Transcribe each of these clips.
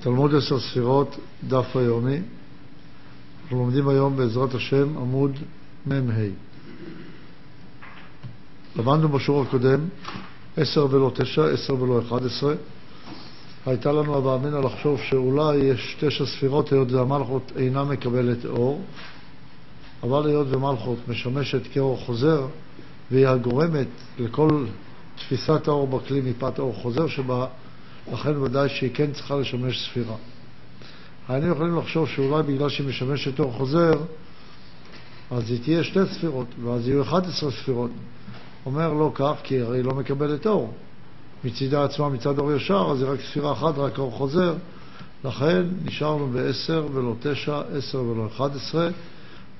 תלמוד עשר ספירות, דף היומי. אנחנו לומדים היום בעזרת השם עמוד מ"ה. למדנו בשיעור הקודם עשר ולא תשע, עשר ולא אחד עשרה. הייתה לנו הווה אמינא לחשוב שאולי יש תשע ספירות היות והמלכות אינה מקבלת אור, אבל היות ומלכות משמשת כאור חוזר והיא הגורמת לכל תפיסת האור בכלי מפאת האור חוזר שבה לכן ודאי שהיא כן צריכה לשמש ספירה. היינו יכולים לחשוב שאולי בגלל שהיא משמשת אור חוזר, אז היא תהיה שתי ספירות, ואז יהיו 11 ספירות. אומר לא כך, כי הרי היא לא מקבלת אור. מצידה עצמה, מצד אור ישר, אז היא רק ספירה אחת, רק אור חוזר. לכן נשארנו בעשר ולא תשע, עשר ולא אחד עשרה,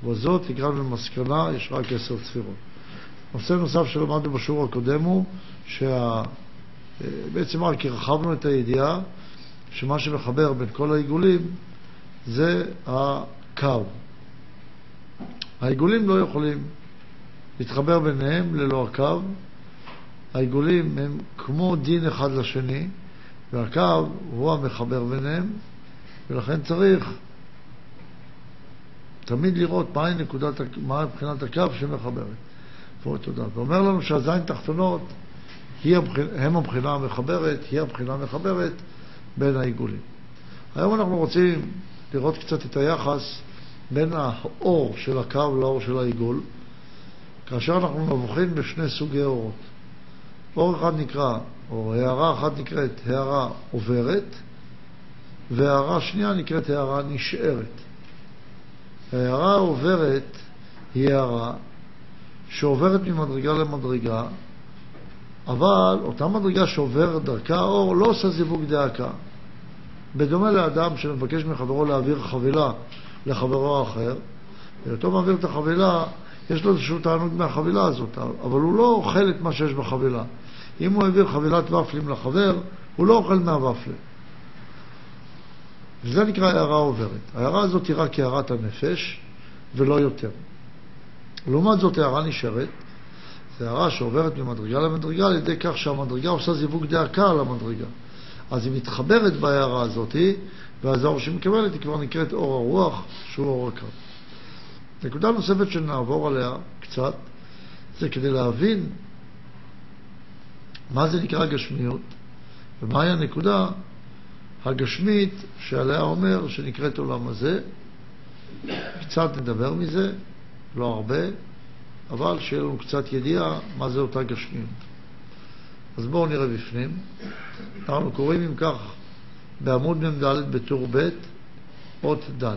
ובזאת הגענו למסקנה, יש רק עשר ספירות. נושא נוסף שלמדנו בשיעור הקודם הוא שה... בעצם רק הרחבנו את הידיעה שמה שמחבר בין כל העיגולים זה הקו. העיגולים לא יכולים להתחבר ביניהם ללא הקו. העיגולים הם כמו דין אחד לשני, והקו הוא המחבר ביניהם, ולכן צריך תמיד לראות מהי נקודת, מה מבחינת הקו שמחברת. תודה. ואומר לנו שהזין תחתונות הם הבחינה המחברת, היא הבחינה המחברת בין העיגולים. היום אנחנו רוצים לראות קצת את היחס בין האור של הקו לאור של העיגול, כאשר אנחנו מבוכים בשני סוגי אורות. אור אחד נקרא, או הערה אחת נקראת הערה עוברת, והערה שנייה נקראת הערה נשארת. הערה העוברת היא הערה שעוברת ממדרגה למדרגה, אבל אותה מדרגה שעובר דרכה האור לא עושה זיווג דאקה. בדומה לאדם שמבקש מחברו להעביר חבילה לחברו האחר, ואותו מעביר את החבילה, יש לו איזשהו תענוג מהחבילה הזאת, אבל הוא לא אוכל את מה שיש בחבילה. אם הוא העביר חבילת ופלים לחבר, הוא לא אוכל מהוופלה. וזה נקרא הערה עוברת. ההערה הזאת היא רק הערת הנפש, ולא יותר. לעומת זאת, הערה נשארת, זה הערה שעוברת ממדרגה למדרגה על ידי כך שהמדרגה עושה זיווג דאקה על המדרגה. אז היא מתחברת בהערה הזאת, ואז האור שהיא מקבלת היא כבר נקראת אור הרוח, שהוא אור הקו. נקודה נוספת שנעבור עליה קצת, זה כדי להבין מה זה נקרא גשמיות, ומהי הנקודה הגשמית שעליה אומר שנקראת עולם הזה. קצת נדבר מזה, לא הרבה, אבל שיהיה לנו קצת ידיעה מה זה אותה גשמיות. אז בואו נראה בפנים. אנחנו קוראים אם כך בעמוד מ"ד בטור ב', אות ד'.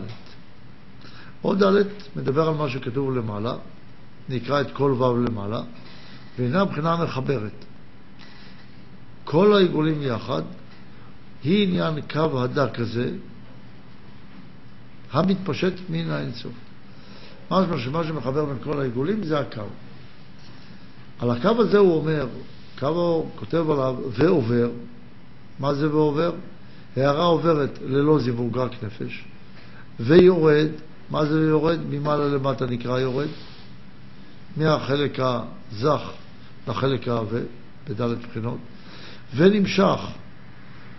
אות ד' מדבר על מה שכתוב למעלה, נקרא את כל ו' למעלה, והנה הבחינה המחברת. כל העיגולים יחד היא עניין קו הדק הזה, המתפשט מן האינסוף. משמע שמה שמחבר בין כל העיגולים זה הקו. על הקו הזה הוא אומר, קו האור כותב עליו ועובר. מה זה ועובר? הערה עוברת ללא זיווג רק נפש. ויורד, מה זה יורד? ממעלה למטה נקרא יורד. מהחלק הזך לחלק העבה, בדלת בחינות. ונמשך.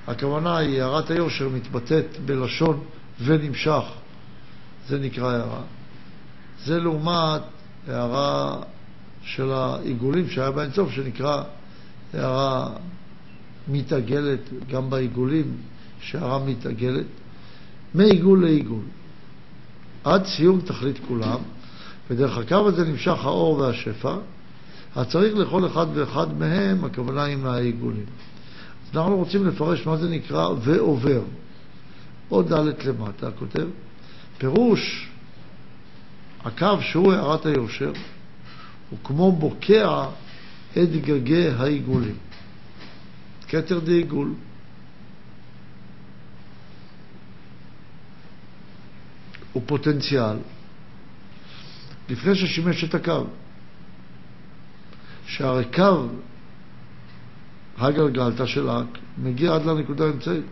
הכוונה היא, הערת היושר מתבטאת בלשון ונמשך. זה נקרא הערה. זה לעומת הערה של העיגולים שהיה באינסוף, שנקרא הערה מתעגלת, גם בעיגולים, שהערה מתעגלת, מעיגול לעיגול, עד סיום תכלית כולם, ודרך הקו הזה נמשך האור והשפע, אז צריך לכל אחד ואחד מהם, הכוונה היא מהעיגולים. אז אנחנו רוצים לפרש מה זה נקרא ועובר. עוד ד' למטה כותב, פירוש הקו שהוא הערת היושר, הוא כמו בוקע את גגי העיגולים. כתר דעיגול. הוא פוטנציאל לפני ששימש את הקו. שהרי קו הגלגלתא של אק מגיע עד לנקודה האמצעית.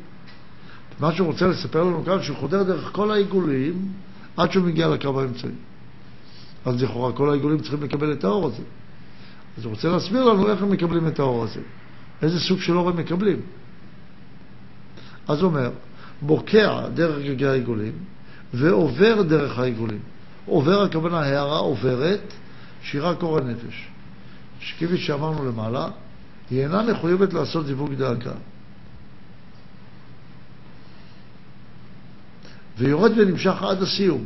מה שהוא רוצה לספר לנו כאן, שהוא חודר דרך כל העיגולים עד שהוא מגיע לקו האמצעי. אז לכאורה כל העיגולים צריכים לקבל את האור הזה. אז הוא רוצה להסביר לנו איך הם מקבלים את האור הזה, איזה סוג של אור הם מקבלים. אז אומר, בוקע דרך גגי העיגולים ועובר דרך העיגולים. עובר הכוונה הערה עוברת, שהיא רק אור הנפש. שכפי שאמרנו למעלה, היא אינה מחויבת לעשות זיווג דאגה. ויורד ונמשך עד הסיום.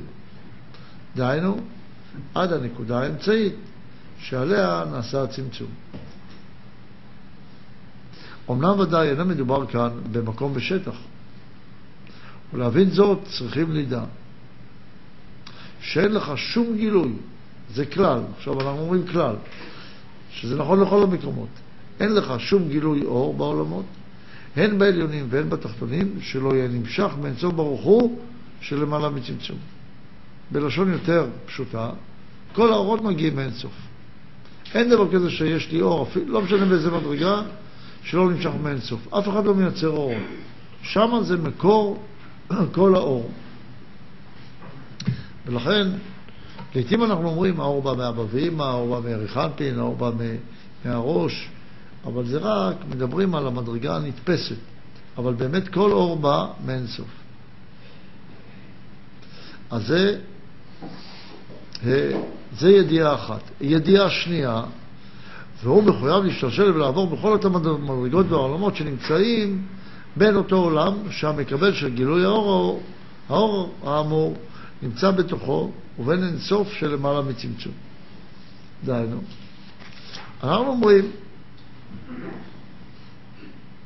דהיינו, עד הנקודה האמצעית, שעליה נעשה הצמצום. אמנם ודאי אינו מדובר כאן במקום בשטח. ולהבין זאת צריכים לידע שאין לך שום גילוי, זה כלל, עכשיו אנחנו אומרים כלל, שזה נכון לכל המקומות, אין לך שום גילוי אור בעולמות, הן בעליונים והן בתחתונים, שלא יהיה נמשך מאינסוף ברוך הוא שלמעלה מצמצום. בלשון יותר פשוטה, כל האורות מגיעים מאינסוף. אין דבר כזה שיש לי אור, לא משנה באיזה מדרגה, שלא נמשך מאינסוף. אף אחד לא מייצר אורות. שם זה מקור כל האור. ולכן, לעתים אנחנו אומרים, האור בא מאבא ואמא, האור בא מאריכנטין, האור בא מהראש, אבל זה רק, מדברים על המדרגה הנתפסת. אבל באמת כל אור בא מאינסוף. אז זה, זה ידיעה אחת. ידיעה שנייה, והוא מחויב להשתלשל ולעבור בכל אותם המדרגות והעולמות שנמצאים בין אותו עולם שהמקבל של גילוי האור, האור האמור נמצא בתוכו ובין אינסוף שלמעלה מצמצום. דהיינו, אנחנו אומרים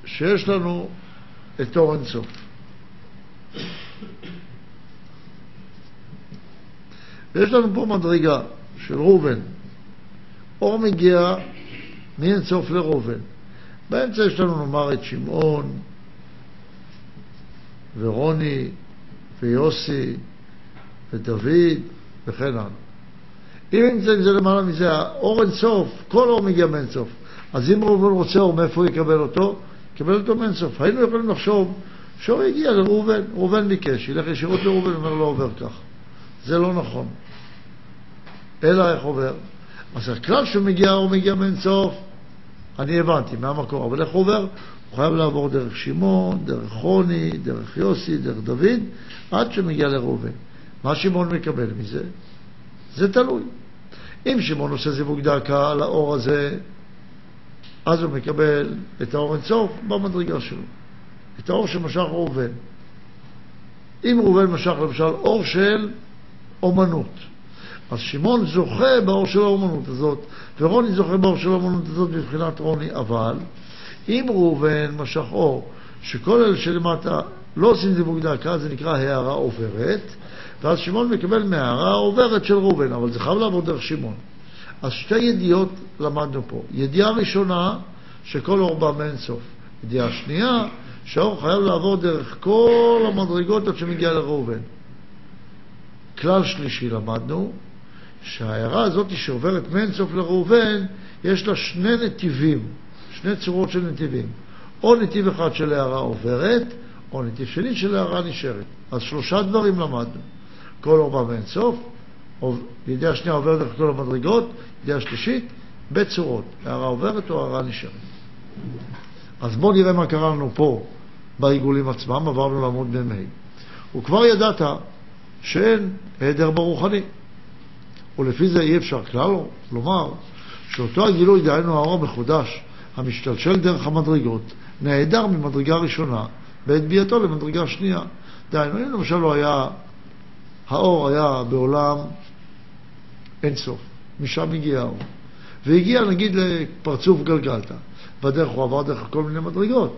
שיש לנו את אור אינסוף. ויש לנו פה מדרגה של ראובן. אור מגיע מאינסוף לראובן. באמצע יש לנו נאמר את שמעון ורוני ויוסי ודוד וכן הלאה. אם נמצא זה למעלה מזה, האור אינסוף, כל אור מגיע מאינסוף. אז אם ראובן רוצה אור, מאיפה הוא יקבל אותו? יקבל אותו מאינסוף. היינו יכולים לחשוב שאור הגיע לראובן, ראובן ביקש, ילך ישירות לראובן, אומר לא עובר כך. זה לא נכון. אלא איך עובר? אז הכלל שמגיע, הוא מגיע מאינסוף, אני הבנתי מהמקור, אבל איך עובר? הוא חייב לעבור דרך שמעון, דרך חוני, דרך יוסי, דרך דוד, עד שמגיע לראובן. מה שמעון מקבל מזה? זה תלוי. אם שמעון עושה זיווג דקה על האור הזה, אז הוא מקבל את האור אינסוף במדרגה שלו. את האור שמשך ראובן. אם ראובן משך למשל אור של אומנות, אז שמעון זוכה באור של האומנות הזאת, ורוני זוכה באור של האומנות הזאת מבחינת רוני, אבל אם ראובן משך אור, שכל אלה שלמטה לא עושים זיווג דקה, זה נקרא הערה עוברת, ואז שמעון מקבל מהערה עוברת של ראובן, אבל זה חייב לעבור דרך שמעון. אז שתי ידיעות למדנו פה. ידיעה ראשונה, שכל אור בא מאינסוף. ידיעה שנייה, שהאור חייב לעבור דרך כל המדרגות עד שמגיע לראובן. כלל שלישי למדנו, שההערה הזאת שעוברת מאינסוף לראובן, יש לה שני נתיבים, שני צורות של נתיבים. או נתיב אחד של הערה עוברת, או נתיב שני של הערה נשארת. אז שלושה דברים למדנו. כל אור בא מאינסוף, ידיעה שנייה עוברת דרך כל המדרגות, ידיעה שלישית, בצורות, הערה עוברת או הערה נשארת. אז בואו נראה מה קרה לנו פה בעיגולים עצמם, עברנו לעמוד מ"ה. וכבר ידעת שאין היעדר ברוחני. ולפי זה אי אפשר כלל לומר שאותו הגילוי, דהיינו האור המחודש, המשתלשל דרך המדרגות, נעדר ממדרגה ראשונה בעת ביאתו למדרגה שנייה. דהיינו, אם למשל לא היה, האור היה בעולם אין סוף, משם הגיע האור, והגיע נגיד לפרצוף גלגלתא, בדרך הוא עבר דרך כל מיני מדרגות,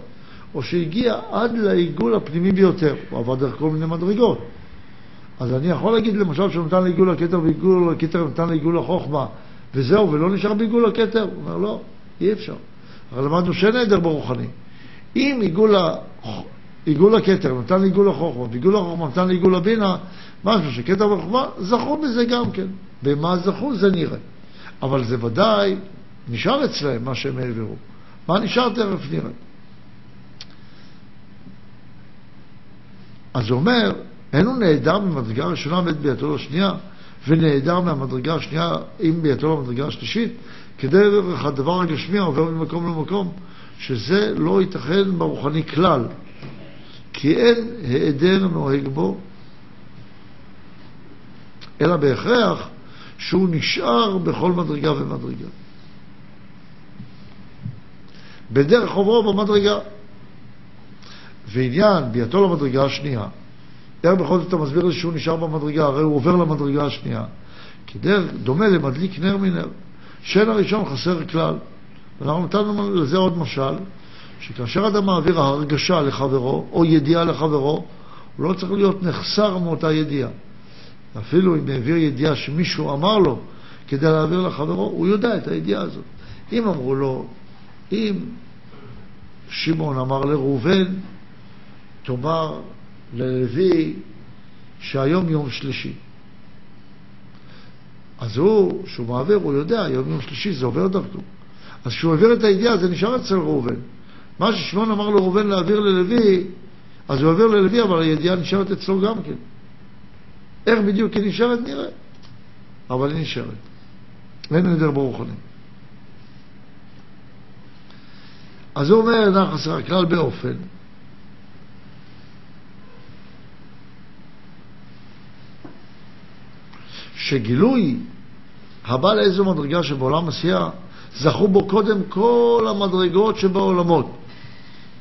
או שהגיע עד לעיגול הפנימי ביותר, הוא עבר דרך כל מיני מדרגות. אז אני יכול להגיד למשל שהוא נתן לעיגול הכתר ועיגול הכתר נתן לעיגול החוכמה וזהו, ולא נשאר בעיגול הכתר? הוא אומר לא, אי אפשר. אבל למדנו שאין עדר ברוחני. אם עיגול, עיגול הכתר נתן לעיגול החוכמה ועיגול החוכמה נתן לעיגול הבינה, משהו שכתר וחוכמה, זכו בזה גם כן. במה זכו זה נראה. אבל זה ודאי נשאר אצלהם מה שהם העבירו. מה נשאר תכף נראה. אז הוא אומר, אין הוא נעדר ממדרגה הראשונה ואת ביאתו לשנייה, ונעדר מהמדרגה השנייה עם ביאתו למדרגה השלישית, כדי הדבר הגשמי עובר ממקום למקום, שזה לא ייתכן ברוחני כלל. כי אין היעדר נוהג בו, אלא בהכרח שהוא נשאר בכל מדרגה ומדרגה. בדרך עוברו במדרגה. ועניין ביאתו למדרגה השנייה, איך בכל זאת אתה מסביר לי שהוא נשאר במדרגה, הרי הוא עובר למדרגה השנייה. כי דרך דומה למדליק נר מנר, שאין הראשון חסר כלל. ואנחנו נתנו לזה עוד משל, שכאשר אדם מעביר הרגשה לחברו, או ידיעה לחברו, הוא לא צריך להיות נחסר מאותה ידיעה. אפילו אם העביר ידיעה שמישהו אמר לו כדי להעביר לחברו, הוא יודע את הידיעה הזאת. אם אמרו לו, אם שמעון אמר לראובן, תאמר ללוי שהיום יום שלישי. אז הוא, כשהוא מעביר, הוא יודע, יום יום שלישי זה עובר דרכו. אז כשהוא העביר את הידיעה, זה נשאר אצל ראובן. מה ששמעון אמר לראובן להעביר ללוי, אז הוא העביר ללוי, אבל הידיעה נשארת אצלו גם כן. איך בדיוק היא נשארת נראה, אבל היא נשארת. אין נדר ברוחני. אז הוא אומר, נח חסר הכלל באופן שגילוי הבא לאיזו מדרגה שבעולם עשייה, זכו בו קודם כל המדרגות שבעולמות.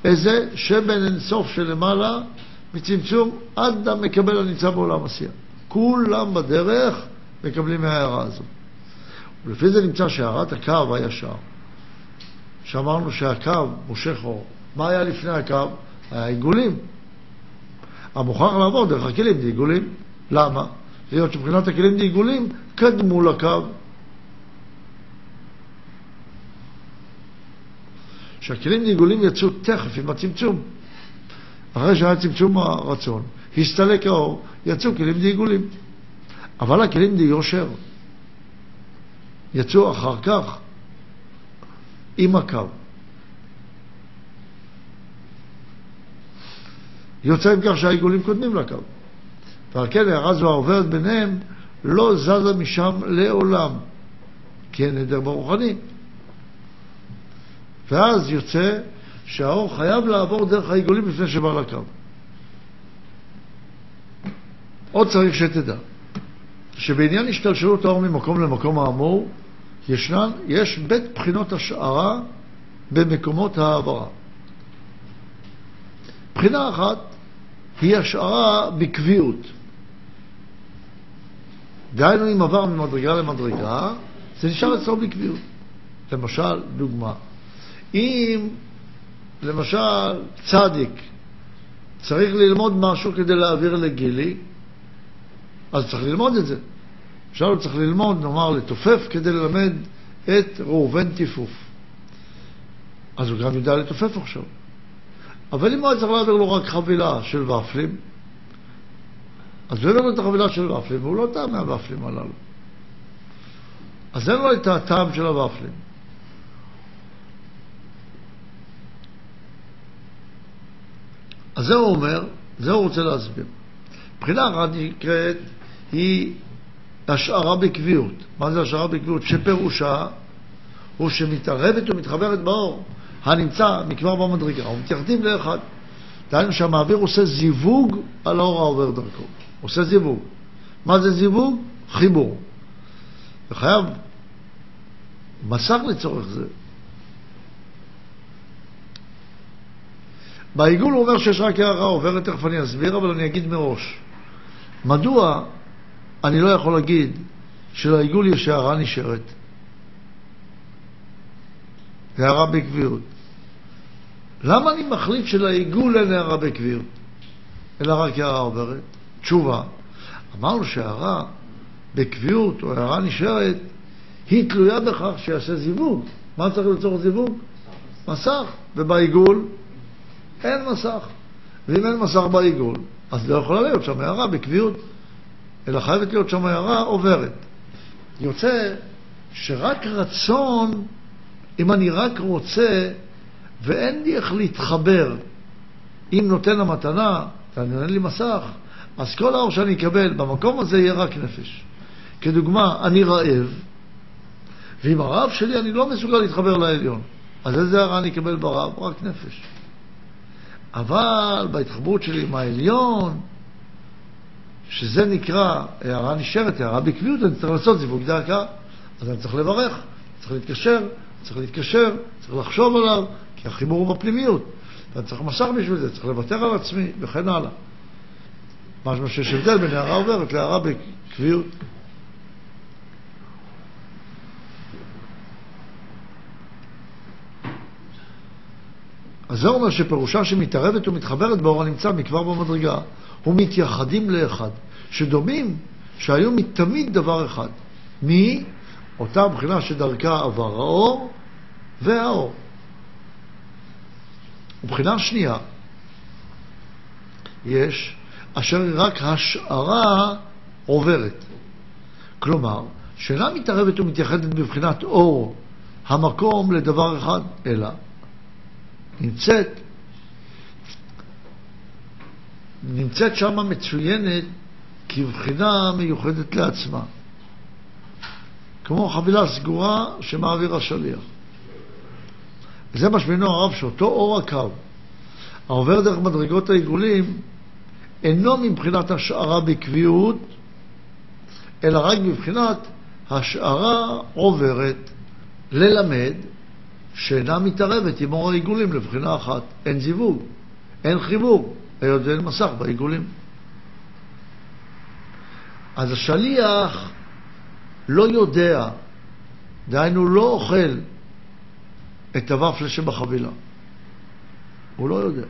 איזה? שבין אינסוף שלמעלה, מצמצום עד המקבל הנמצא בעולם עשייה. כולם בדרך מקבלים מההערה הזאת. ולפי זה נמצא שהערת הקו הישר, שאמרנו שהקו מושך אור. מה היה לפני הקו? היה עיגולים. המוכרח לעבור דרך הכלים זה עיגולים. למה? היות שמבחינת הכלים זה עיגולים קדמו לקו. שהכלים לעיגולים יצאו תכף עם הצמצום. אחרי שהיה צמצום הרצון, הסתלק האור, יצאו כלים לעיגולים. אבל הכלים ליושר יצאו אחר כך עם הקו. יוצא עם כך שהעיגולים קודמים לקו. ועל כן הערה זו העוברת ביניהם לא זזה משם לעולם, כי אין נדר ברוחני. ואז יוצא שהאור חייב לעבור דרך העיגולים לפני שבא לקו. עוד צריך שתדע, שבעניין השתלשלות האור ממקום למקום האמור, ישנן, יש בית בחינות השערה במקומות העברה. בחינה אחת היא השערה בקביעות. דהיינו, אם עבר ממדרגה למדרגה, זה נשאר אצלו בקביעות. למשל, דוגמה, אם למשל צדיק צריך ללמוד משהו כדי להעביר לגילי, אז צריך ללמוד את זה. עכשיו הוא צריך ללמוד, נאמר, לתופף כדי ללמד את ראובן טיפוף. אז הוא גם יודע לתופף עכשיו. אבל אם הוא היה צריך להעביר לו רק חבילה של ופלים, אז הוא הביא לו את החבילה של ופלים, והוא לא טעם מהוופלים הללו. אז אין לו את הטעם של הוופלים. אז זה הוא אומר, זה הוא רוצה להסביר. מבחינה אחת נקראת, היא השערה בקביעות. מה זה השערה בקביעות? שפירושה הוא שמתערבת ומתחברת באור הנמצא מכבר במדרגה, ומתייחדים לאחד. דהיינו שהמעביר עושה זיווג על האור העובר דרכו. עושה זיווג. מה זה זיווג? חיבור. וחייב מסך לצורך זה. בעיגול הוא אומר שיש רק הערה עוברת, תכף אני אסביר, אבל אני אגיד מראש. מדוע אני לא יכול להגיד שלעיגול יש הערה נשארת? הערה בקביעות. למה אני מחליט שלעיגול אין הערה בקביעות, אלא רק הערה עוברת? תשובה, אמרנו שהערה בקביעות או הערה נשארת היא תלויה בכך שיעשה זיווג. מה צריך לצורך זיווג? מסך. ובעיגול אין מסך. ואם אין מסך בעיגול, אז לא יכולה להיות שם הערה בקביעות, אלא חייבת להיות שם הערה עוברת. יוצא שרק רצון, אם אני רק רוצה ואין לי איך להתחבר עם נותן המתנה, ואין לי מסך, אז כל האור שאני אקבל במקום הזה יהיה רק נפש. כדוגמה, אני רעב, ועם הרעב שלי אני לא מסוגל להתחבר לעליון. אז איזה הערה אני אקבל ברעב? רק נפש. אבל בהתחברות שלי עם העליון, שזה נקרא הערה נשארת, הערה בקביעות, אני צריך לעשות זיווג דרכה. אז אני צריך לברך, צריך להתקשר, צריך להתקשר, צריך לחשוב עליו, כי החיבור הוא בפנימיות. ואני צריך מסך בשביל זה, צריך לוותר על עצמי, וכן הלאה. משמע שיש הבדל בין הערה עוברת להערה בקביעות. אז זה אומר שפירושה שמתערבת ומתחברת באור הנמצא מכבר במדרגה, ומתייחדים לאחד, שדומים שהיו מתמיד דבר אחד. מי? אותה בחינה שדרכה עבר האור והאור. ובחינה שנייה, יש אשר רק השערה עוברת. כלומר, שאינה מתערבת ומתייחדת בבחינת אור המקום לדבר אחד, אלא נמצאת, נמצאת שמה מצוינת כבחינה מיוחדת לעצמה. כמו חבילה סגורה שמעביר השליח. וזה משמינו הרב שאותו אור הקו העובר דרך מדרגות העיגולים אינו מבחינת השערה בקביעות, אלא רק מבחינת השערה עוברת ללמד שאינה מתערבת עם אור העיגולים לבחינה אחת. אין זיווג, אין חיבור, היות ואין מסך בעיגולים. אז השליח לא יודע, דהיינו לא אוכל את הוופלה שבחבילה. הוא לא יודע.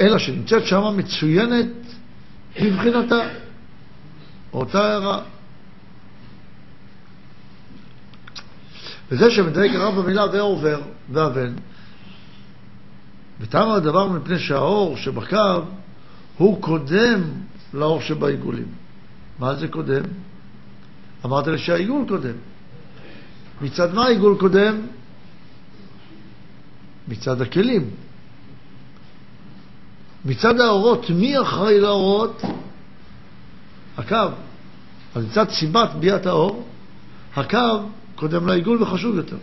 אלא שנמצאת שמה מצוינת מבחינתה, אותה הערה. וזה שמדייק הרב במילה ועובר ואבן, וטעם הדבר מפני שהאור שבקו הוא קודם לאור שבעיגולים. מה זה קודם? אמרת לי שהעיגול קודם. מצד מה העיגול קודם? מצד הכלים. מצד האורות, מי אחראי לאורות? הקו. אז מצד סיבת ביאת האור, הקו קודם לעיגול וחשוב יותר.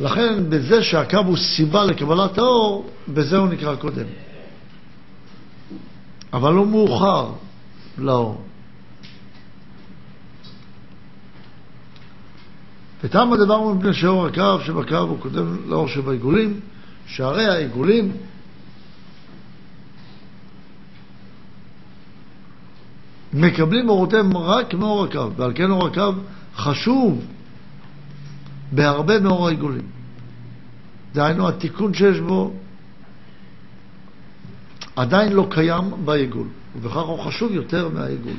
לכן, בזה שהקו הוא סיבה לקבלת האור, בזה הוא נקרא קודם. אבל הוא מאוחר לאור. ותם הדבר מפני שאור הקו שבקו הוא קודם לאור שבעיגולים, שהרי העיגולים מקבלים אורותיהם רק מאור הקו, ועל כן אור הקו חשוב בהרבה מאור העיגולים. דהיינו, התיקון שיש בו עדיין לא קיים בעיגול, ובכך הוא חשוב יותר מהעיגול.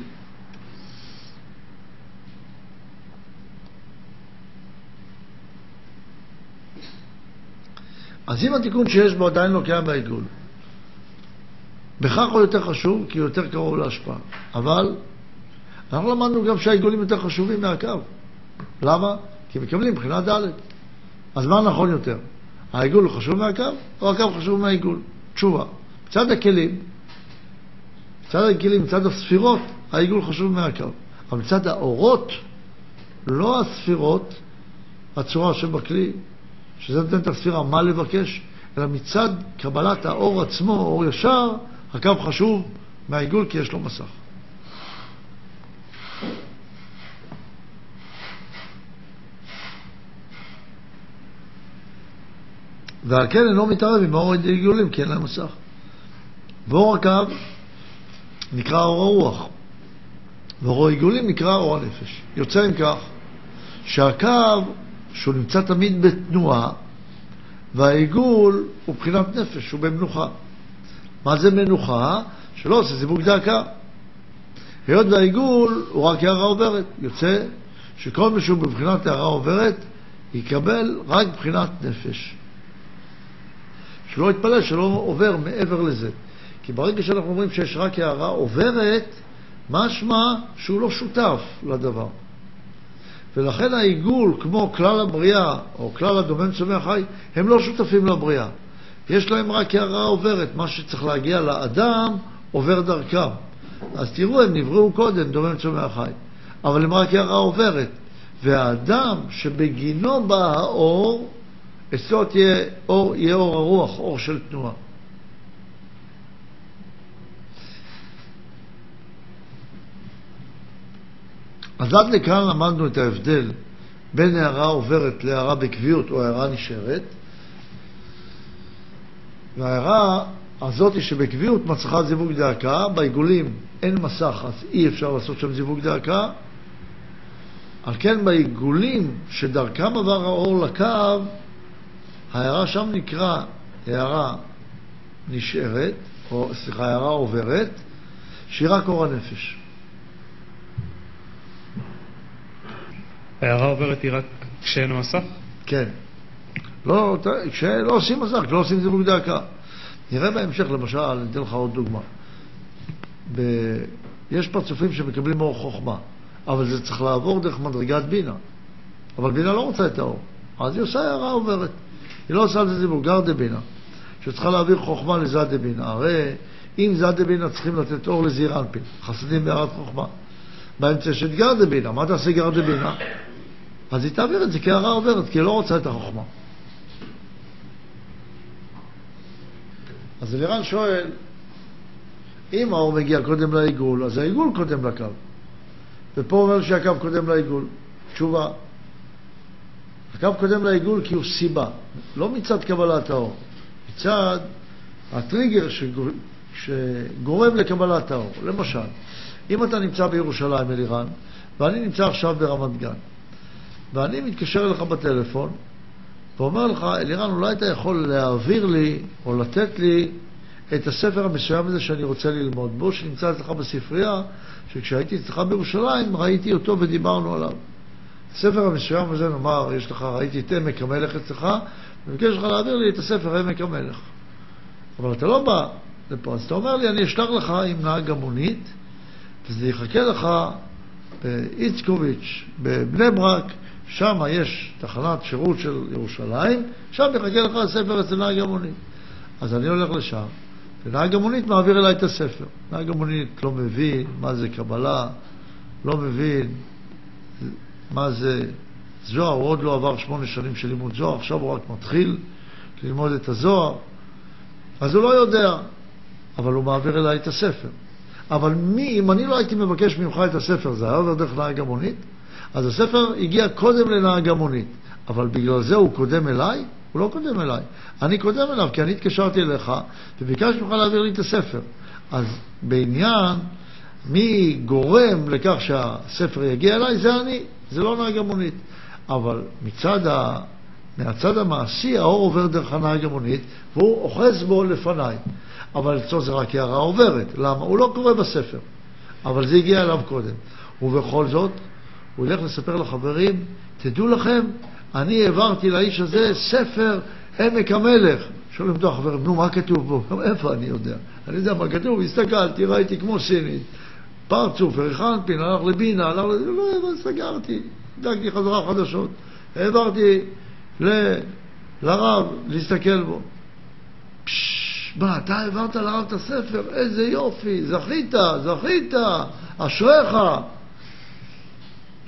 אז אם התיקון שיש בו עדיין לא קיים בעיגול, בכך הוא יותר חשוב, כי הוא יותר קרוב להשפעה. אבל אנחנו למדנו גם שהעיגולים יותר חשובים מהקו. למה? כי מקבלים מבחינה ד'. אז מה נכון יותר? העיגול חשוב מהקו, או הקו חשוב מהעיגול? תשובה. מצד הכלים, מצד הכלים, מצד הספירות, העיגול חשוב מהקו. אבל מצד האורות, לא הספירות, הצורה שבכלי, שזה נותן את הספירה מה לבקש, אלא מצד קבלת האור עצמו, אור ישר, הקו חשוב מהעיגול כי יש לו מסך. ועל כן אינו מתערב עם האור העיגולים כי אין להם מסך. ואור הקו נקרא אור הרוח, ואור העיגולים נקרא אור הנפש. יוצא עם כך שהקו, שהוא נמצא תמיד בתנועה, והעיגול הוא בחינת נפש, הוא במנוחה. מה זה מנוחה? שלא עושה זיווג דאקה. היות והעיגול הוא רק הערה עוברת. יוצא שכל מי שהוא בבחינת הערה עוברת, יקבל רק בחינת נפש. שלא יתפלא שלא עובר מעבר לזה. כי ברגע שאנחנו אומרים שיש רק הערה עוברת, משמע שהוא לא שותף לדבר. ולכן העיגול, כמו כלל הבריאה, או כלל הדומם צומח חי, הם לא שותפים לבריאה. יש להם רק הערה עוברת, מה שצריך להגיע לאדם עובר דרכם. אז תראו, הם נבראו קודם, דומם צומח חי, אבל הם רק הערה עוברת. והאדם שבגינו בא האור, אצלו תהיה אור, יהיה אור הרוח, אור של תנועה. אז עד לכאן למדנו את ההבדל בין הערה עוברת להערה בקביעות או הערה נשארת, וההערה הזאת שבקביעות מצריכה זיווג דאקה, בעיגולים אין מסך אז אי אפשר לעשות שם זיווג דאקה, על כן בעיגולים שדרכם עבר האור לקו, ההערה שם נקרא הערה נשארת, או סליחה, הערה עוברת, שהיא רק אור הנפש. ההערה עוברת היא רק כשאין מסך? כן. לא, כשלא עושים מסך, כשלא עושים זיווג דאקה. נראה בהמשך, למשל, אני אתן לך עוד דוגמה. ב... יש פרצופים שמקבלים אור חוכמה, אבל זה צריך לעבור דרך מדרגת בינה. אבל בינה לא רוצה את האור, אז היא עושה הערה עוברת. היא לא עושה על זה זיווג, גר דה בינה, שצריכה להעביר חוכמה לזד דה בינה. הרי אם זד דה בינה צריכים לתת אור לזעיר אנפין, חסדים בהערת חוכמה. באמצע יש את גר דה בינה, מה תעשה גר דה בינה? אז היא תעביר את זה כהערה עוברת, כי היא לא רוצה את החוכמה. אז אלירן שואל, אם האור מגיע קודם לעיגול, אז העיגול קודם לקו. ופה אומר שהקו קודם לעיגול. תשובה, הקו קודם לעיגול כי הוא סיבה, לא מצד קבלת האור, מצד הטריגר שגור... שגורם לקבלת האור. למשל, אם אתה נמצא בירושלים, אלירן, ואני נמצא עכשיו ברמת גן, ואני מתקשר אליך בטלפון, ואומר לך, אלירן, אולי אתה יכול להעביר לי או לתת לי את הספר המסוים הזה שאני רוצה ללמוד בו, שנמצא אצלך בספרייה, שכשהייתי אצלך בירושלים ראיתי אותו ודיברנו עליו. הספר המסוים הזה, נאמר, יש לך, ראיתי את עמק המלך אצלך, ומבקש לך להעביר לי את הספר עמק המלך. אבל אתה לא בא לפה, אז אתה אומר לי, אני אשלח לך עם נהג המונית, וזה יחכה לך באיצקוביץ', בבני ברק, שם יש תחנת שירות של ירושלים, שם יחכה לך הספר אצל נהג המונית. אז אני הולך לשם, ונהג המונית מעביר אליי את הספר. נהג המונית לא מבין מה זה קבלה, לא מבין מה זה זוהר, הוא עוד לא עבר שמונה שנים של לימוד זוהר, עכשיו הוא רק מתחיל ללמוד את הזוהר, אז הוא לא יודע, אבל הוא מעביר אליי את הספר. אבל מי, אם אני לא הייתי מבקש ממך את הספר, זה היה עובר דרך נהג המונית? אז הספר הגיע קודם לנהג המונית, אבל בגלל זה הוא קודם אליי? הוא לא קודם אליי. אני קודם אליו, כי אני התקשרתי אליך וביקשתי ממך להעביר לי את הספר. אז בעניין מי גורם לכך שהספר יגיע אליי, זה אני, זה לא נהג המונית. אבל מצד ה... מהצד המעשי, האור עובר דרך הנהג המונית, והוא אוחז בו לפניי. אבל אצלו זה רק הערה עוברת. למה? הוא לא קורא בספר, אבל זה הגיע אליו קודם. ובכל זאת, הוא ילך לספר לחברים, תדעו לכם, אני העברתי לאיש הזה ספר עמק המלך. שואלים אותו החברים, נו, מה כתוב בו? איפה אני יודע? אני יודע מה כתוב, הסתכלתי, ראיתי כמו סינית. פרצוף, אריכנפין, הלך לבינה, הלך ל... לא, סגרתי, דאגתי חזרה חדשות. העברתי ל... לרב להסתכל בו. מה, אתה העברת לרב את הספר? איזה יופי, זכית, זכית, אשריך.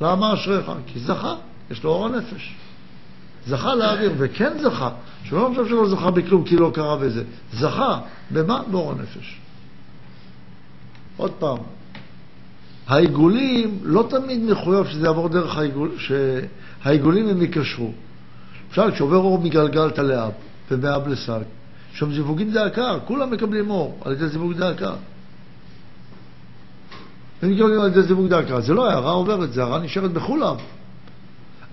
למה אשריך? כי זכה, יש לו אור הנפש. זכה להעביר, וכן זכה, שלא חושב שלא זכה בכלום כי לא קרה בזה. זכה, במה? באור הנפש. עוד פעם, העיגולים לא תמיד מחויב שזה יעבור דרך העיגול, שהעיגולים הם יקשרו. למשל, כשעובר אור מגלגלתא לאב ומאב לשק, שם זיווגים דאקה, כולם מקבלים אור על ידי זיווג דאקה. הם מקבלים על ידי זיווג דאקה. זה לא הערה עוברת, זה הערה נשארת בכולם.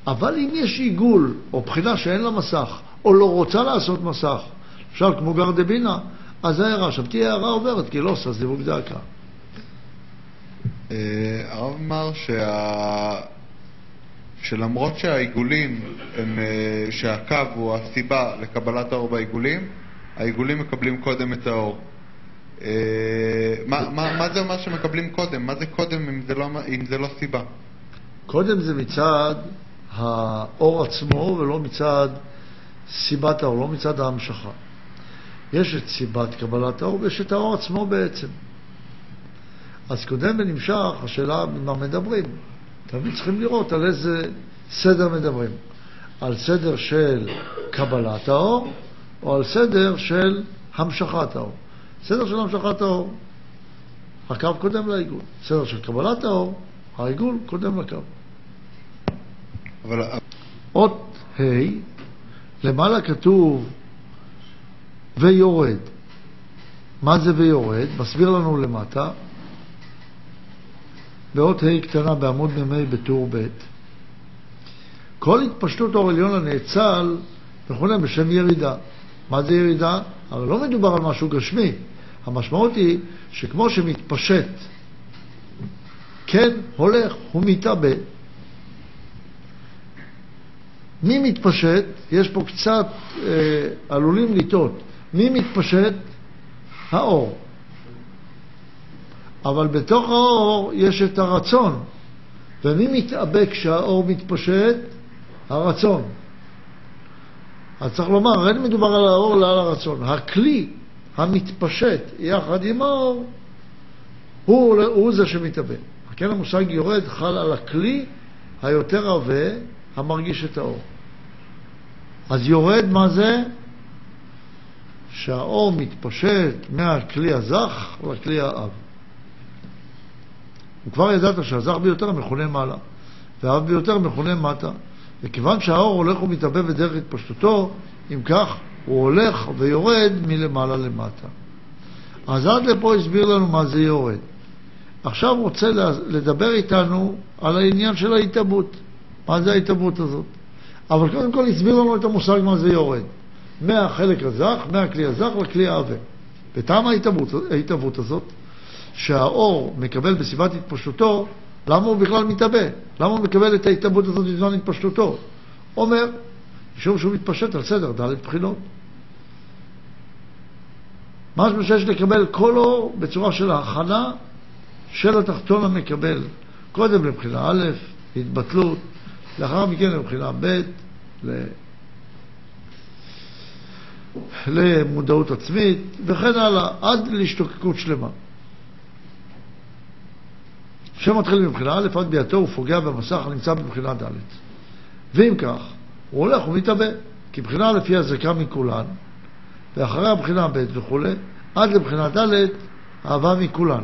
אבל אם יש עיגול, או בחינה שאין לה מסך, או לא רוצה לעשות מסך, למשל כמו גרדבינה, אז זה הערה. עכשיו תהיה הערה עוברת, כי לא עושה זיווג דאקה. אה, הרב אמר שה... שלמרות שהעיגולים הם, אה, שהקו הוא הסיבה לקבלת האור בעיגולים, העיגולים מקבלים קודם את האור. אה, מה, זה אומר שמקבלים קודם? מה זה קודם אם זה לא, אם זה לא סיבה? קודם זה מצד האור עצמו ולא מצד סיבת האור, לא מצד ההמשכה. יש את סיבת קבלת האור ויש את האור עצמו בעצם. אז קודם ונמשך, השאלה במה מדברים. תמיד צריכים לראות על איזה סדר מדברים. על סדר של קבלת האור, או על סדר של המשכת האור. סדר של המשכת האור, הקו קודם לעיגול. סדר של קבלת האור, העיגול קודם לקו. אבל אות ה', למעלה כתוב ויורד. מה זה ויורד? מסביר לנו למטה, באות ה' קטנה בעמוד מ"ה בטור ב', כל התפשטות אור עליון הנאצל מכונה בשם ירידה. מה זה ירידה? הרי לא מדובר על משהו גשמי. המשמעות היא שכמו שמתפשט, כן, הולך, הוא מתאבד. מי מתפשט? יש פה קצת, אה, עלולים לטעות. מי מתפשט? האור. אבל בתוך האור יש את הרצון. ומי מתאבק כשהאור מתפשט? הרצון. אז צריך לומר, אין מדובר על האור אלא על הרצון. הכלי המתפשט יחד עם האור הוא, הוא זה שמתאבק. כן, המושג יורד חל על הכלי היותר עבה המרגיש את האור. אז יורד מה זה? שהאור מתפשט מהכלי הזך לכלי האב. וכבר ידעת שהזך ביותר מכונה מעלה, והאב ביותר מכונה מטה. וכיוון שהאור הולך ומתאבב בדרך התפשטותו, אם כך, הוא הולך ויורד מלמעלה למטה. אז עד לפה הסביר לנו מה זה יורד. עכשיו רוצה לדבר איתנו על העניין של ההתאבות. מה זה ההתאבות הזאת? אבל קודם כל הסביר לנו את המושג מה זה יורד. מהחלק הזך, מהכלי הזך לכלי העבה. וטעם ההתאבות הזאת, שהאור מקבל בסביבת התפשטותו, למה הוא בכלל מתאבא? למה הוא מקבל את ההתאבות הזאת בזמן התפשטותו? אומר, משום שהוא מתפשט על סדר ד' בחינות. משהו שיש לקבל כל אור בצורה של ההכנה של התחתון המקבל. קודם לבחינה א', התבטלות, לאחר מכן לבחינה ב', למודעות עצמית וכן הלאה, עד להשתוקקות שלמה. שמתחיל מבחינה א' עד ביאתו הוא פוגע במסך הנמצא בבחינה ד'. ואם כך, הוא הולך ומתאבא, כי בחינה א' היא הזקה מכולן, ואחרי הבחינה ב' וכולי, עד לבחינה ד' אהבה מכולן.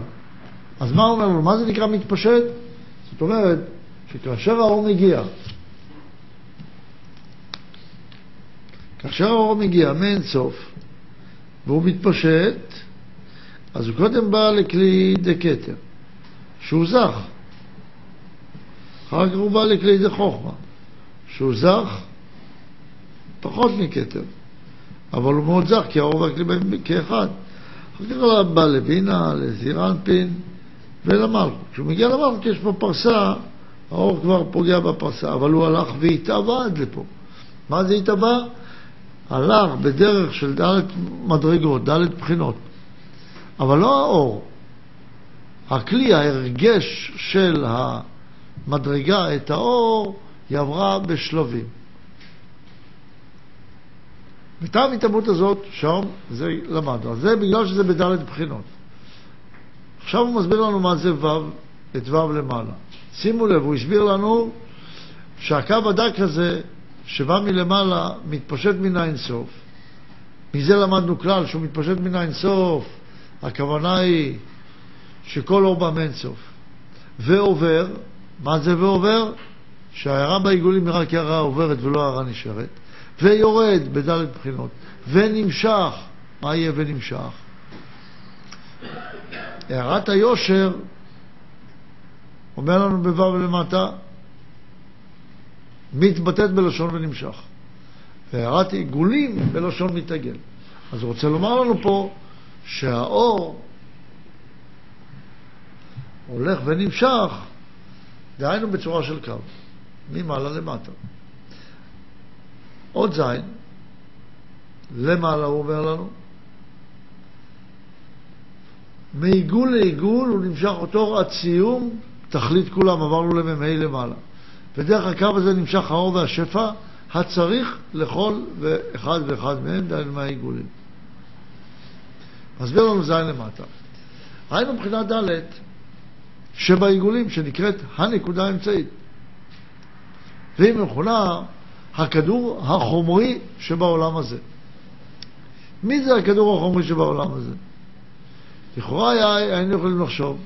אז מה אומר לו? מה זה נקרא מתפשט? זאת אומרת, שכאשר האור מגיע, כאשר האור מגיע מאין סוף והוא מתפשט, אז הוא קודם בא לכלי דקטר. שהוא זך. אחר כך הוא בא לכלי זה חוכמה, שהוא זך פחות מכתר, אבל הוא מאוד זך, כי הרוב והכלי כאחד. אחר כך בא לבינה, לזירנפין ולמלכות. כשהוא מגיע למלכות יש פה פרסה, האור כבר פוגע בפרסה, אבל הוא הלך והתאבע עד לפה. מה זה התאבע? הלך בדרך של ד' מדרגות, ד' בחינות. אבל לא האור, הכלי, ההרגש של המדרגה, את האור, היא עברה בשלבים. וטעם ההתאמות הזאת, שם זה למדנו. אז זה בגלל שזה בדלת בחינות. עכשיו הוא מסביר לנו מה זה ו', את ו' למעלה. שימו לב, הוא הסביר לנו שהקו הדק הזה, שבא מלמעלה, מתפשט מן האינסוף. מזה למדנו כלל, שהוא מתפשט מן האינסוף. הכוונה היא שכל אור בא מאינסוף. ועובר, מה זה ועובר? שההערה בעיגולים היא רק הערה עוברת ולא הערה נשארת. ויורד בדלת בחינות. ונמשך, מה יהיה ונמשך? הערת היושר, אומר לנו בו' למטה, מתבטאת בלשון ונמשך. והערת עיגולים בלשון מתעגל. אז הוא רוצה לומר לנו פה שהאור הולך ונמשך, דהיינו בצורה של קו, ממעלה למטה. עוד זין, למעלה הוא אומר לנו, מעיגול לעיגול הוא נמשך אותו עד סיום תכלית כולם, עברנו למ"ה למעלה. ודרך הקו הזה נמשך האור והשפע הצריך לכל ואחד ואחד מהם, דהיינו מהעיגולים. מסביר לנו זין למטה. היינו מבחינה ד' שבעיגולים, שנקראת הנקודה האמצעית. והיא מכונה הכדור החומרי שבעולם הזה. מי זה הכדור החומרי שבעולם הזה? לכאורה היינו יכולים לחשוב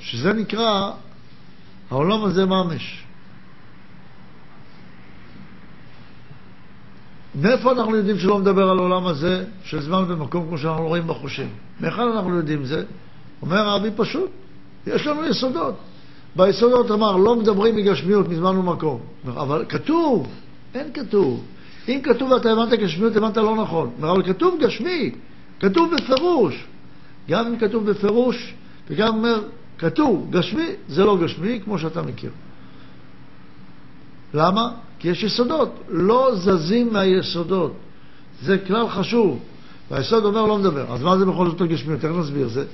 שזה נקרא העולם הזה ממש. מאיפה אנחנו יודעים שלא מדבר על העולם הזה של זמן ומקום כמו שאנחנו רואים בחושים? מאיפה אנחנו יודעים זה? אומר הרבי פשוט, יש לנו יסודות. ביסודות אמר, לא מדברים מגשמיות, מזמן ומקום. אבל כתוב, אין כתוב. אם כתוב ואתה הבנת גשמיות, הבנת לא נכון. אבל כתוב גשמי, כתוב בפירוש. גם אם כתוב בפירוש, וגם אומר, כתוב גשמי, זה לא גשמי, כמו שאתה מכיר. למה? כי יש יסודות, לא זזים מהיסודות. זה כלל חשוב. והיסוד אומר לא מדבר. אז מה זה בכל זאת הגשמיות? איך נסביר זה?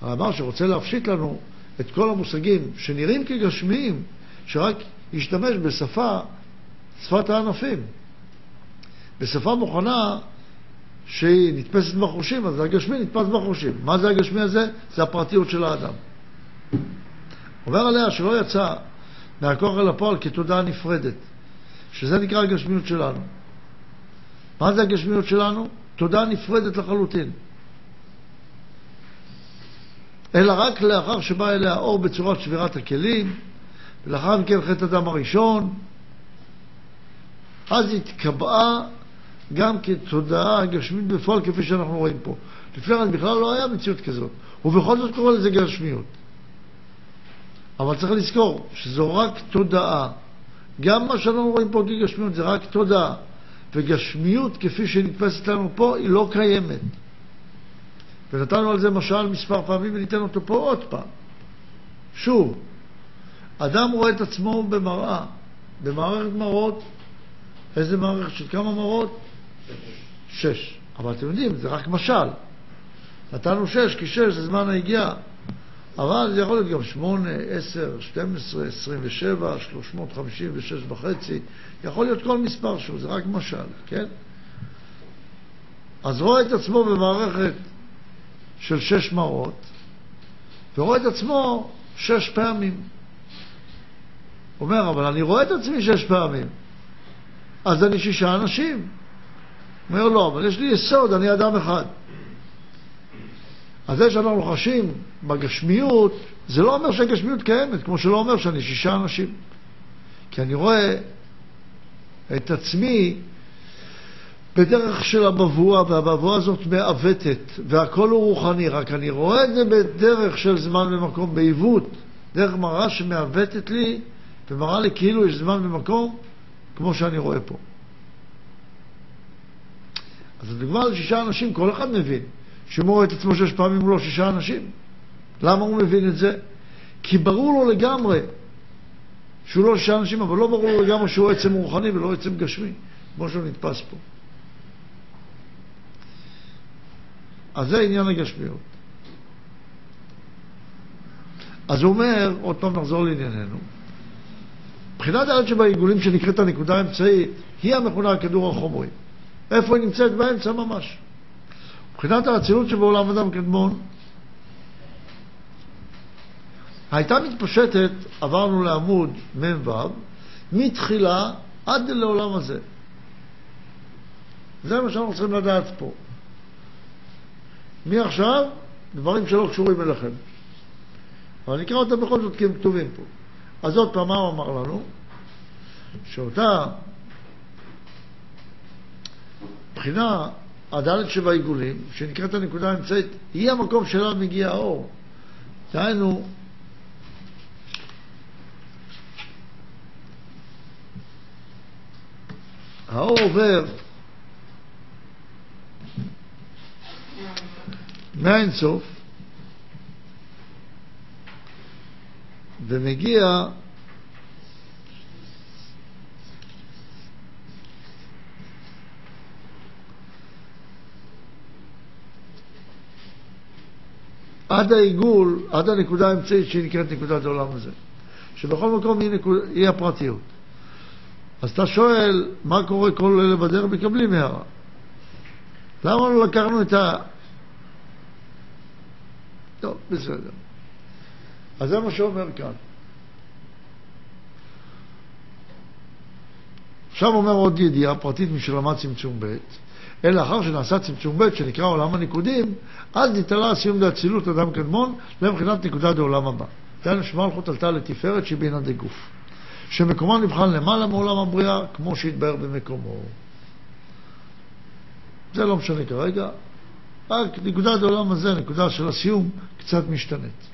הרמב"ם שרוצה להפשיט לנו את כל המושגים שנראים כגשמיים, שרק ישתמש בשפה, שפת הענפים. בשפה מוכנה שהיא נתפסת בחושים, אז הגשמי נתפס בחושים. מה זה הגשמי הזה? זה הפרטיות של האדם. אומר עליה שלא יצא מהכוח אל הפועל כתודעה נפרדת, שזה נקרא הגשמיות שלנו. מה זה הגשמיות שלנו? תודעה נפרדת לחלוטין. אלא רק לאחר שבא אליה אור בצורת שבירת הכלים, ולאחר מכן חטא הדם הראשון, אז התקבעה גם כתודעה גשמית בפועל כפי שאנחנו רואים פה. לפני כן בכלל לא היה מציאות כזאת, ובכל זאת קורא לזה גשמיות. אבל צריך לזכור שזו רק תודעה. גם מה שאנחנו רואים פה כגשמיות זה רק תודעה. וגשמיות כפי שנתפסת לנו פה היא לא קיימת. ונתנו על זה משל מספר פעמים וניתן אותו פה עוד פעם. שוב, אדם רואה את עצמו במראה, במערכת מראות, איזה מערכת של כמה מראות? שש. אבל אתם יודעים, זה רק משל. נתנו שש, כי שש זה זמן היגיעה. אבל זה יכול להיות גם שמונה, עשר, שתים עשרה, עשרים ושבע, שלוש מאות חמישים ושש וחצי, יכול להיות כל מספר שהוא, זה רק משל, כן? אז רואה את עצמו במערכת של שש מראות, ורואה את עצמו שש פעמים. אומר, אבל אני רואה את עצמי שש פעמים, אז אני שישה אנשים. אומר, לא, אבל יש לי יסוד, אני אדם אחד. אז זה שאנחנו חשים בגשמיות, זה לא אומר שהגשמיות קיימת, כמו שלא אומר שאני שישה אנשים. כי אני רואה את עצמי בדרך של המבואה, והמבואה הזאת מעוותת, והכל הוא רוחני, רק אני רואה את זה בדרך של זמן ומקום, בעיוות, דרך מראה שמעוותת לי ומראה לי כאילו יש זמן ומקום, כמו שאני רואה פה. אז הדוגמה על שישה אנשים, כל אחד מבין שאם הוא רואה את עצמו שש פעמים לא שישה אנשים. למה הוא מבין את זה? כי ברור לו לגמרי שהוא לא שישה אנשים, אבל לא ברור לו לגמרי שהוא עצם רוחני ולא עצם גשמי, כמו שהוא נתפס פה. אז זה עניין הגשמיות. אז הוא אומר, עוד פעם נחזור לענייננו, מבחינת הארץ שבעיגולים שנקראת הנקודה האמצעית, היא המכונה הכדור החומרי. איפה היא נמצאת? באמצע ממש. מבחינת האצילות שבעולם אדם קדמון, הייתה מתפשטת, עברנו לעמוד מ"ו, מתחילה עד לעולם הזה. זה מה שאנחנו צריכים לדעת פה. מעכשיו, דברים שלא קשורים אליכם. אבל נקרא אותם בכל זאת כי הם כתובים פה. אז עוד פעם, מה הוא אמר לנו? שאותה בחינה, הדלת שבעיגולים, שנקראת הנקודה האמצעית, היא המקום שאליו מגיע האור. דהיינו, האור עובר מהאינסוף ומגיע עד העיגול, עד הנקודה האמצעית שהיא נקראת נקודת העולם הזה. שבכל מקום היא, נקוד, היא הפרטיות. אז אתה שואל, מה קורה כל אלה בדרך מקבלים הערה. למה לא לקחנו את ה... טוב, בסדר. אז זה מה שאומר כאן. עכשיו אומר עוד ידיעה פרטית משלמד צמצום ב', אלא לאחר שנעשה צמצום ב', שנקרא עולם הניקודים, אז נתעלה סיום דאצילות אדם קדמון לבחינת נקודה דעולם הבא. דהיינו שמלכות עלתה לתפארת שבינה דגוף, שמקומו נבחן למעלה מעולם הבריאה, כמו שהתבהר במקומו. זה לא משנה כרגע, רק נקודת העולם הזה, נקודה של הסיום, קצת משתנית.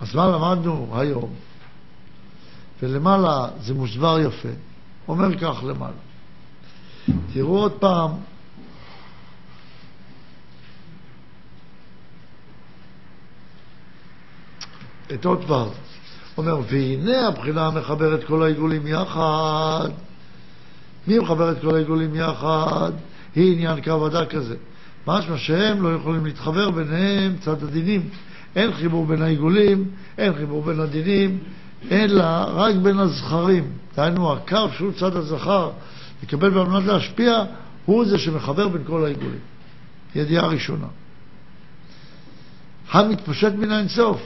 אז מה למדנו היום? ולמעלה זה מוסבר יפה, אומר כך למעלה. תראו עוד פעם את עוד ו', אומר, והנה הבחינה המחברת כל העיגולים יחד. מי מחבר את כל העיגולים יחד? היא עניין קו הדק הזה. משמע שהם לא יכולים להתחבר ביניהם צד הדינים. אין חיבור בין העיגולים, אין חיבור בין הדינים, אלא רק בין הזכרים. דהיינו, הקו שהוא צד הזכר, לקבל במנת להשפיע, הוא זה שמחבר בין כל העיגולים. ידיעה ראשונה. המתפשט מן האינסוף.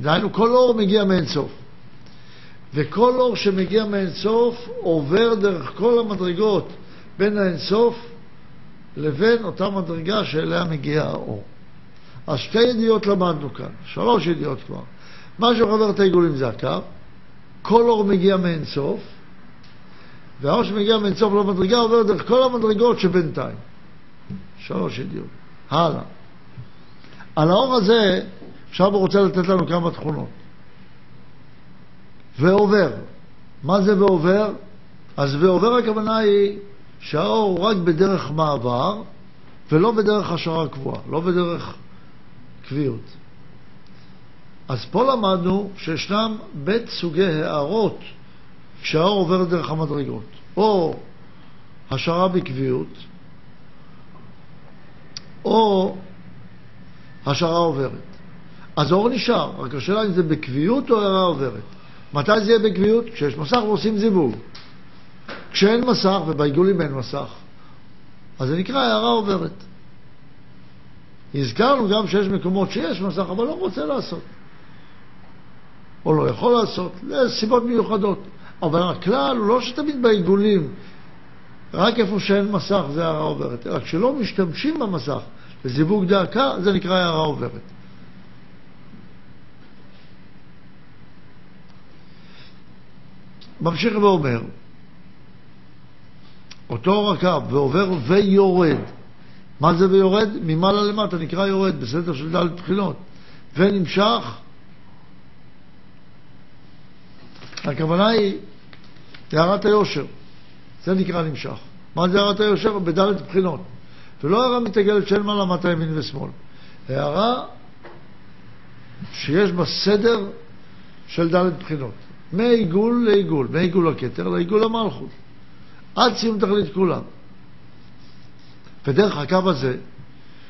דהיינו, כל אור מגיע מאינסוף. וכל אור שמגיע מאינסוף עובר דרך כל המדרגות בין האינסוף לבין אותה מדרגה שאליה מגיע האור. אז שתי ידיעות למדנו כאן, שלוש ידיעות כבר. מה שמחבר את העיגולים זה הקו, כל אור מגיע מאינסוף, והאור שמגיע מאינסוף למדרגה עובר דרך כל המדרגות שבינתיים. שלוש ידיעות. הלאה. על האור הזה, עכשיו הוא רוצה לתת לנו כמה תכונות. ועובר. מה זה ועובר? אז ועובר הכוונה היא שהאור הוא רק בדרך מעבר ולא בדרך השערה קבועה, לא בדרך קביעות. אז פה למדנו שישנם בית סוגי הערות כשהאור עובר דרך המדרגות, או השערה בקביעות, או השערה עוברת. אז האור נשאר, רק השאלה אם זה בקביעות או הערה עוברת. מתי זה יהיה בקביעות? כשיש מסך ועושים זיווג. כשאין מסך, ובעיגולים אין מסך, אז זה נקרא הערה עוברת. הזכרנו גם שיש מקומות שיש מסך, אבל לא רוצה לעשות. או לא יכול לעשות, לסיבות מיוחדות. אבל הכלל הוא לא שתמיד בעיגולים, רק איפה שאין מסך זה הערה עוברת, אלא כשלא משתמשים במסך לזיווג דאקה, זה נקרא הערה עוברת. ממשיך ואומר, אותו רכב ועובר ויורד. מה זה ויורד? ממעלה למטה נקרא יורד, בסדר של ד' בחינות. ונמשך, הכוונה היא הערת היושר. זה נקרא נמשך. מה זה הערת היושר? בד' בחינות. ולא הערה מתעגלת שאין מעלה מטה ימין ושמאל. הערה שיש בה סדר של ד' בחינות. מעיגול לעיגול, מעיגול הכתר לעיגול המלכות. עד סיום תכלית כולם. ודרך הקו הזה,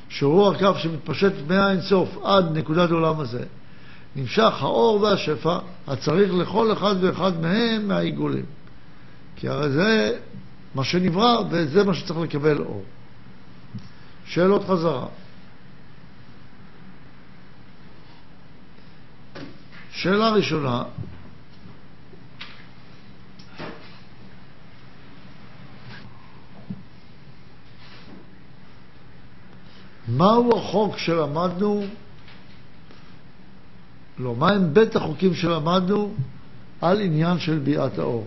שהוא הקו שמתפשט מהאינסוף עד נקודת העולם הזה, נמשך האור והשפע הצריך לכל אחד ואחד מהם מהעיגולים. כי הרי זה מה שנברא וזה מה שצריך לקבל אור. שאלות חזרה. שאלה ראשונה, מהו החוק שלמדנו, לא, מהם בית החוקים שלמדנו על עניין של ביאת האור.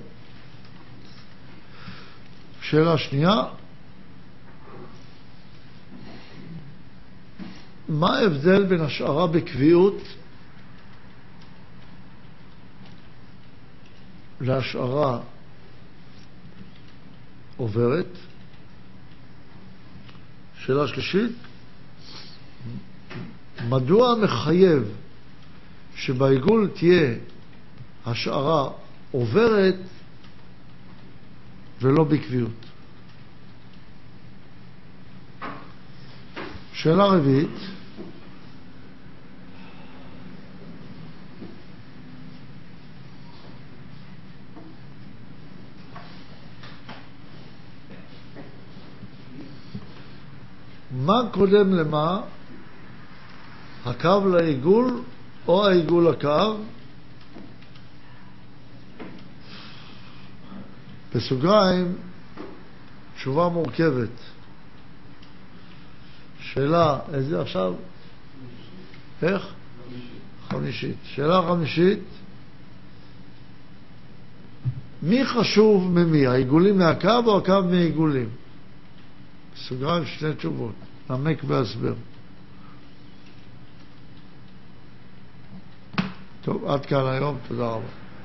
שאלה שנייה, מה ההבדל בין השערה בקביעות להשערה עוברת? שאלה שלישית, מדוע מחייב שבעיגול תהיה השערה עוברת ולא בקביעות? שאלה רביעית, מה קודם למה? הקו לעיגול או העיגול לקו? בסוגריים, תשובה מורכבת. שאלה, איזה עכשיו? איך? חמישית. שאלה חמישית, מי חשוב ממי, העיגולים מהקו או הקו מהעיגולים? בסוגריים שתי תשובות, נמק והסבר. טוב, עד כאן היום, תודה רבה.